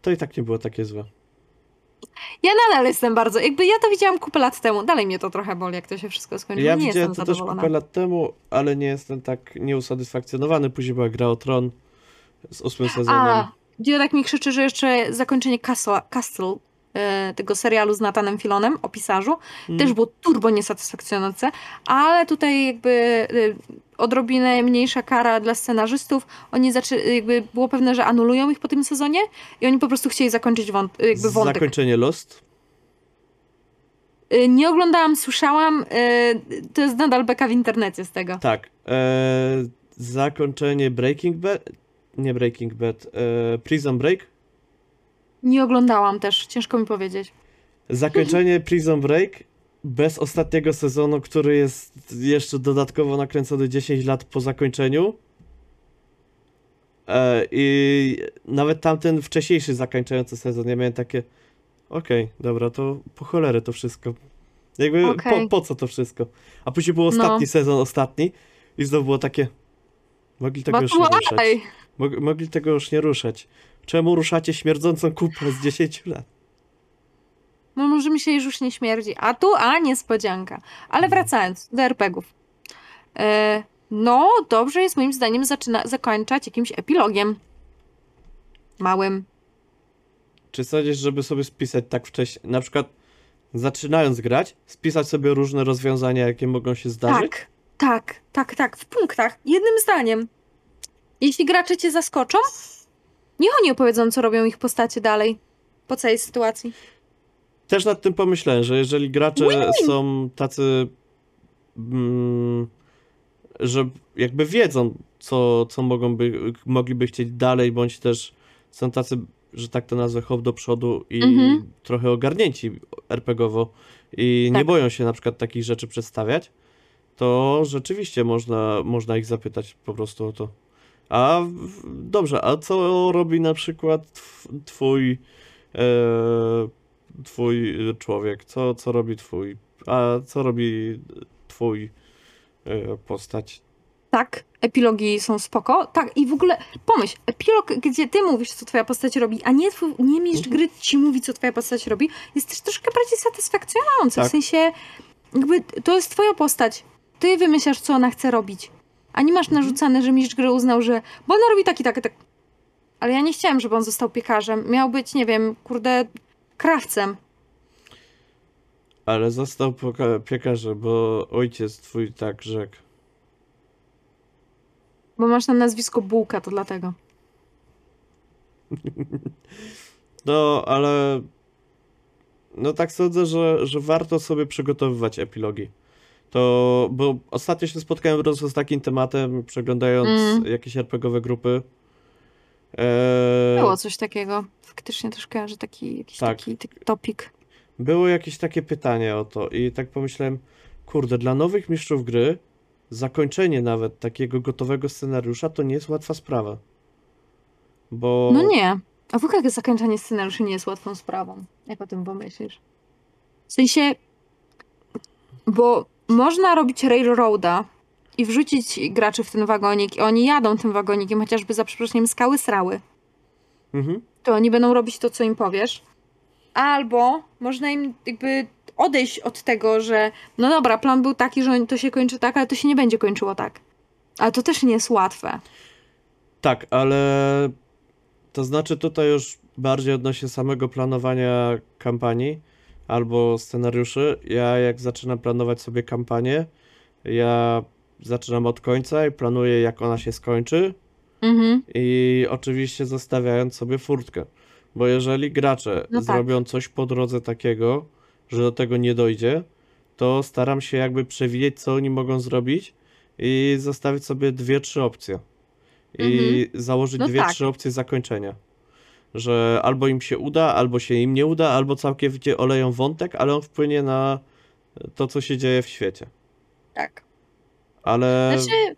To i tak nie było takie złe. Ja nadal jestem bardzo, jakby ja to widziałam kupę lat temu, dalej mnie to trochę boli, jak to się wszystko skończyło. Ja nie widziałem jestem to też kupę lat temu, ale nie jestem tak nieusatysfakcjonowany. Później była gra o Tron z ósmym sezonem. A, Tak mi krzyczy, że jeszcze zakończenie Castle, Castle e, tego serialu z Natanem Filonem o pisarzu Mm. też było turbo niesatysfakcjonujące, ale tutaj jakby y, odrobinę mniejsza kara dla scenarzystów. Oni zaczę- jakby było pewne, że anulują ich po tym sezonie i oni po prostu chcieli zakończyć wąt- jakby wątek. Zakończenie Lost. Nie oglądałam, słyszałam, to jest nadal beka w internecie z tego. Tak. E, zakończenie Breaking Bad. Nie Breaking Bad. E, Prison Break. Nie oglądałam też, ciężko mi powiedzieć. Zakończenie *laughs* Prison Break bez ostatniego sezonu, który jest jeszcze dodatkowo nakręcony 10 lat po zakończeniu. E, I nawet tamten wcześniejszy zakończający sezon, ja miałem takie okej, dobra, to po cholerę to wszystko. Jakby Okej. po, po co to wszystko? A później był No. ostatni sezon, ostatni i znowu było takie mogli tego But już nie ruszać. Mog, mogli tego już nie ruszać. Czemu ruszacie śmierdzącą kupę z 10 lat? No może mi się już nie śmierdzi. A tu, a niespodzianka. Ale wracając do RPGów. E, no, dobrze jest moim zdaniem zaczyna, zakończać jakimś epilogiem. Małym. Czy sądzisz, żeby sobie spisać tak wcześniej, na przykład zaczynając grać, spisać sobie różne rozwiązania, jakie mogą się zdarzyć? Tak, tak, tak, tak. W punktach. Jednym zdaniem. Jeśli gracze cię zaskoczą, niech oni opowiedzą, co robią ich postacie dalej. Po całej sytuacji. Też nad tym pomyślałem, że jeżeli gracze Win-win. są tacy, mm, że jakby wiedzą, co, co mogą by, mogliby chcieć dalej, bądź też są tacy, że tak to nazwę, hop do przodu i Mhm. trochę ogarnięci RPGowo i nie Tak. boją się na przykład takich rzeczy przedstawiać, to rzeczywiście można, można ich zapytać po prostu o to. A dobrze, a co robi na przykład tw- twój e, twój człowiek? Co, co robi twój? A co robi twój e, postać? Tak, epilogi są spoko. Tak, i w ogóle pomyśl, epilog, gdzie ty mówisz, co twoja postać robi, a nie, twój, nie mistrz Mhm. gry ci mówi, co twoja postać robi, jest też troszkę bardziej satysfakcjonujące. Tak. W sensie, jakby to jest twoja postać. Ty wymyślasz, co ona chce robić. A nie masz narzucane, że mistrz gry uznał, że bo ona robi tak i tak, i tak. Ale ja nie chciałem, żeby on został piekarzem. Miał być, nie wiem, kurde, krawcem. Ale został piekarzem, bo ojciec twój tak rzekł. Bo masz na nazwisko Bułka, to dlatego. *laughs* No, ale no tak sądzę, że, że warto sobie przygotowywać epilogi. To, bo ostatnio się spotkałem z takim tematem, przeglądając Mm. jakieś RPGowe grupy. E, Było coś takiego. Faktycznie też kojarzę taki, jakiś Tak. taki. Było jakieś takie pytanie o to i tak pomyślałem, kurde, dla nowych mistrzów gry zakończenie nawet takiego gotowego scenariusza to nie jest łatwa sprawa. Bo No nie. A w ogóle zakończenie scenariuszy nie jest łatwą sprawą. Jak o tym pomyślisz? W sensie, bo można robić railroada i wrzucić graczy w ten wagonik i oni jadą tym wagonikiem, chociażby za przeproszeniem skały srały. Mhm. To oni będą robić to, co im powiesz. Albo można im jakby odejść od tego, że no dobra, plan był taki, że to się kończy tak, ale to się nie będzie kończyło tak. Ale to też nie jest łatwe. Tak, ale to znaczy tutaj już bardziej odnośnie samego planowania kampanii albo scenariuszy. Ja jak zaczynam planować sobie kampanię, ja zaczynam od końca i planuję jak ona się skończy Mhm. i oczywiście zostawiając sobie furtkę. Bo jeżeli gracze No tak. zrobią coś po drodze takiego, że do tego nie dojdzie, to staram się jakby przewidzieć, co oni mogą zrobić i zostawić sobie dwie, trzy opcje. I założyć No dwie, tak. trzy opcje zakończenia. Że albo im się uda, albo się im nie uda, albo całkowicie oleją wątek, ale on wpłynie na to, co się dzieje w świecie. Tak. Ale Znaczy,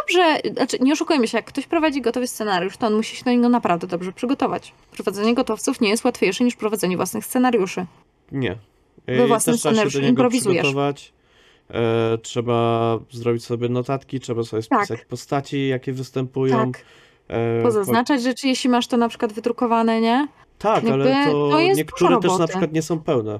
dobrze, znaczy nie oszukujmy się, jak ktoś prowadzi gotowy scenariusz, to on musi się do niego naprawdę dobrze przygotować. Prowadzenie gotowców nie jest łatwiejsze niż prowadzenie własnych scenariuszy. Nie. We własnym też scenariuszu improwizujesz. przygotować. E, trzeba zrobić sobie notatki, trzeba sobie Tak. spisać postaci, jakie występują. Tak, pozaznaczać rzeczy, jeśli masz to na przykład wydrukowane, nie? Tak, Jakby ale to, to niektóre też na przykład nie są pełne.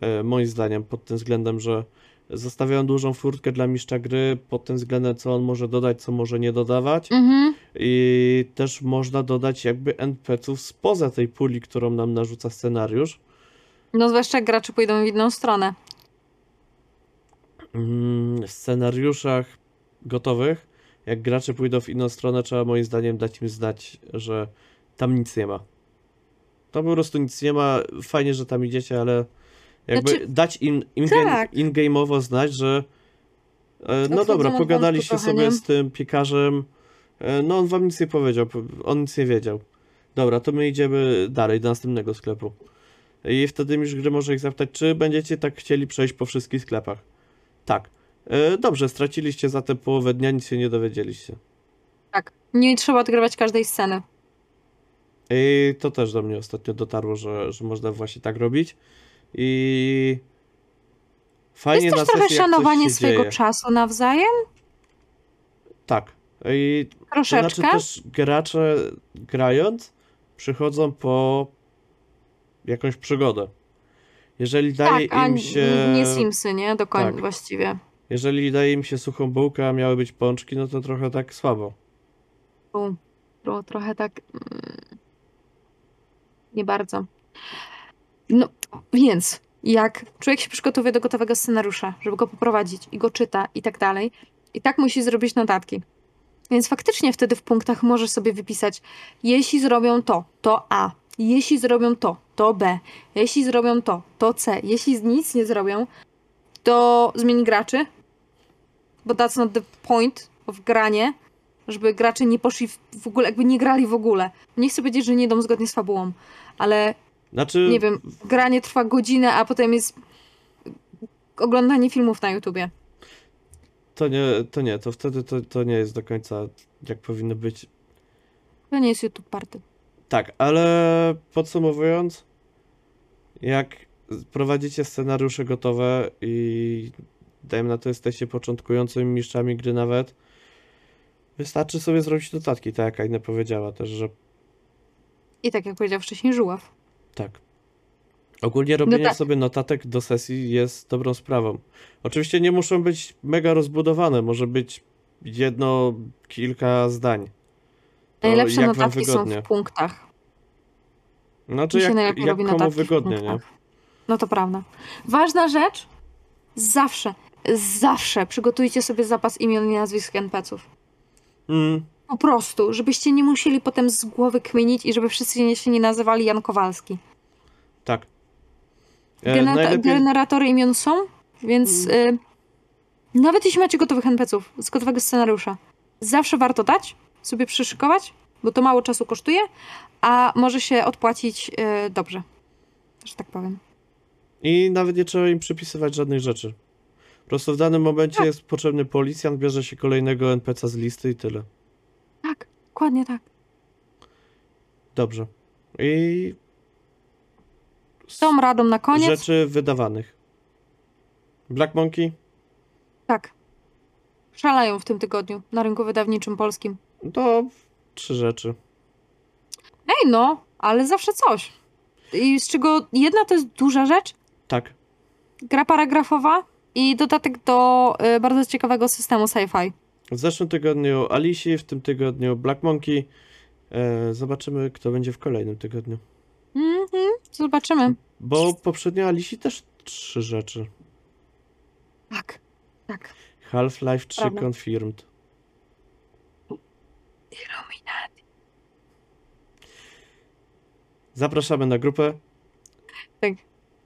E, moim zdaniem, pod tym względem, że zostawiają dużą furtkę dla mistrza gry, pod tym względem, co on może dodać, co może nie dodawać. Mhm. I też można dodać jakby NPC-ów spoza tej puli, którą nam narzuca scenariusz. No zwłaszcza jak gracze pójdą w inną stronę. Mm, W scenariuszach gotowych, jak gracze pójdą w inną stronę, trzeba moim zdaniem dać im znać, że tam nic nie ma. Tam po prostu nic nie ma. Fajnie, że tam idziecie, ale jakby Znaczy- dać im in- Tak. in-game'owo znać, że e, no dobra, pogadaliście sobie z tym piekarzem, e, no on wam nic nie powiedział, po- on nic nie wiedział. Dobra, to my idziemy dalej, do następnego sklepu. I wtedy mistrz gry może ich zapytać, czy będziecie tak chcieli przejść po wszystkich sklepach. Tak. E, dobrze, straciliście zatem połowę dnia, nic się nie dowiedzieliście. Tak. Nie trzeba odgrywać każdej sceny. I to też do mnie ostatnio dotarło, że, że można właśnie tak robić. I To fajnie jest na też trochę sesji, jak coś szanowanie swojego dzieje. czasu nawzajem. Tak. I to Troszeczkę. znaczy też gracze grając przychodzą po jakąś przygodę. Jeżeli daje tak, a im się. nie Simsy, nie? Do końca Tak. właściwie. Jeżeli daje im się suchą bułkę, a miały być pączki, no to trochę tak słabo. Tu trochę tak. mm, Nie bardzo. No, więc jak człowiek się przygotowuje do gotowego scenariusza, żeby go poprowadzić i go czyta i tak dalej, i tak musi zrobić notatki. Więc faktycznie wtedy w punktach możesz sobie wypisać, jeśli zrobią to, to A. Jeśli zrobią to, to B. Jeśli zrobią to, to C. Jeśli nic nie zrobią, to zmieni graczy. Bo that's not the point of granie żeby gracze nie poszli w, w ogóle, jakby nie grali w ogóle. Nie chcę powiedzieć, że nie idą zgodnie z fabułą, ale Znaczy, nie wiem, granie trwa godzinę, a potem jest oglądanie filmów na YouTubie. to nie, to nie, to wtedy to, to nie jest do końca jak powinno być. To nie jest YouTube party. Tak, ale podsumowując, jak prowadzicie scenariusze gotowe i dajmy na to jesteście początkującymi mistrzami gry nawet, wystarczy sobie zrobić notatki, tak jak Aina powiedziała też, że I tak jak powiedział wcześniej Żuław. tak. Ogólnie robienie tak. sobie notatek do sesji jest dobrą sprawą. Oczywiście nie muszą być mega rozbudowane, może być jedno, kilka zdań. To Najlepsze notatki są w punktach. Znaczy jak, jak komu wygodnie, nie? No to prawda. Ważna rzecz, zawsze, zawsze przygotujcie sobie zapas imion i nazwisk NPC-ów. Mm, Po prostu, żebyście nie musieli potem z głowy kminić i żeby wszyscy się nie nazywali Jan Kowalski. tak. E, Genera- najlepiej, Generatory imion są, więc y, nawet jeśli macie gotowych NPC-ów z gotowego scenariusza, zawsze warto dać, sobie przyszykować, bo to mało czasu kosztuje, a może się odpłacić y, dobrze, że tak powiem. I nawet nie trzeba im przypisywać żadnych rzeczy. Po prostu w danym momencie Tak. jest potrzebny policjant, bierze się kolejnego NPC z listy i tyle. Tak, dokładnie tak. Dobrze. I Z tą radą na koniec, rzeczy wydawanych. Black Monkey? tak, szalają w tym tygodniu na rynku wydawniczym polskim. To trzy rzeczy. Ej no, ale zawsze coś. I z czego jedna to jest duża rzecz, Tak. gra paragrafowa i dodatek do y, bardzo ciekawego systemu sci-fi. W zeszłym tygodniu Alicji, w tym tygodniu Black Monkey. E, zobaczymy, kto będzie w kolejnym tygodniu. Mhm, zobaczymy. Bo poprzednio Alicji też trzy rzeczy. Tak, tak. Half-Life 3 Prawda. confirmed. Illuminati. Zapraszamy na grupę.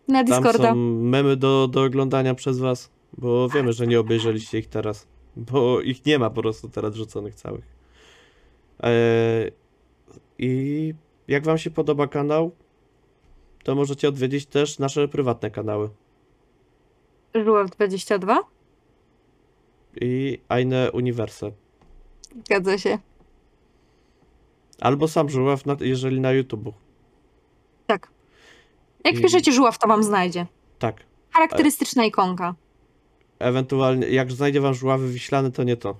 Na Tam Discorda. są memy do, do oglądania przez was, bo wiemy, że nie obejrzeliście ich teraz, bo ich nie ma po prostu teraz rzuconych całych. Eee, I jak wam się podoba kanał, to możecie odwiedzić też nasze prywatne kanały. Żuław 22. I Eine Universe. Zgadza się. Albo sam żuław, jeżeli na YouTube. Jak I- piszecie żuław, to wam znajdzie. Tak. Charakterystyczna ikonka. Ewentualnie, jak znajdzie wam żuławy wiślany, to nie to.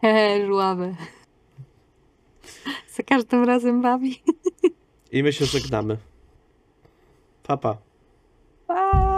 Hehe, żuławy. *laughs* Za każdym razem bawi. I my się żegnamy. Papa. Pa.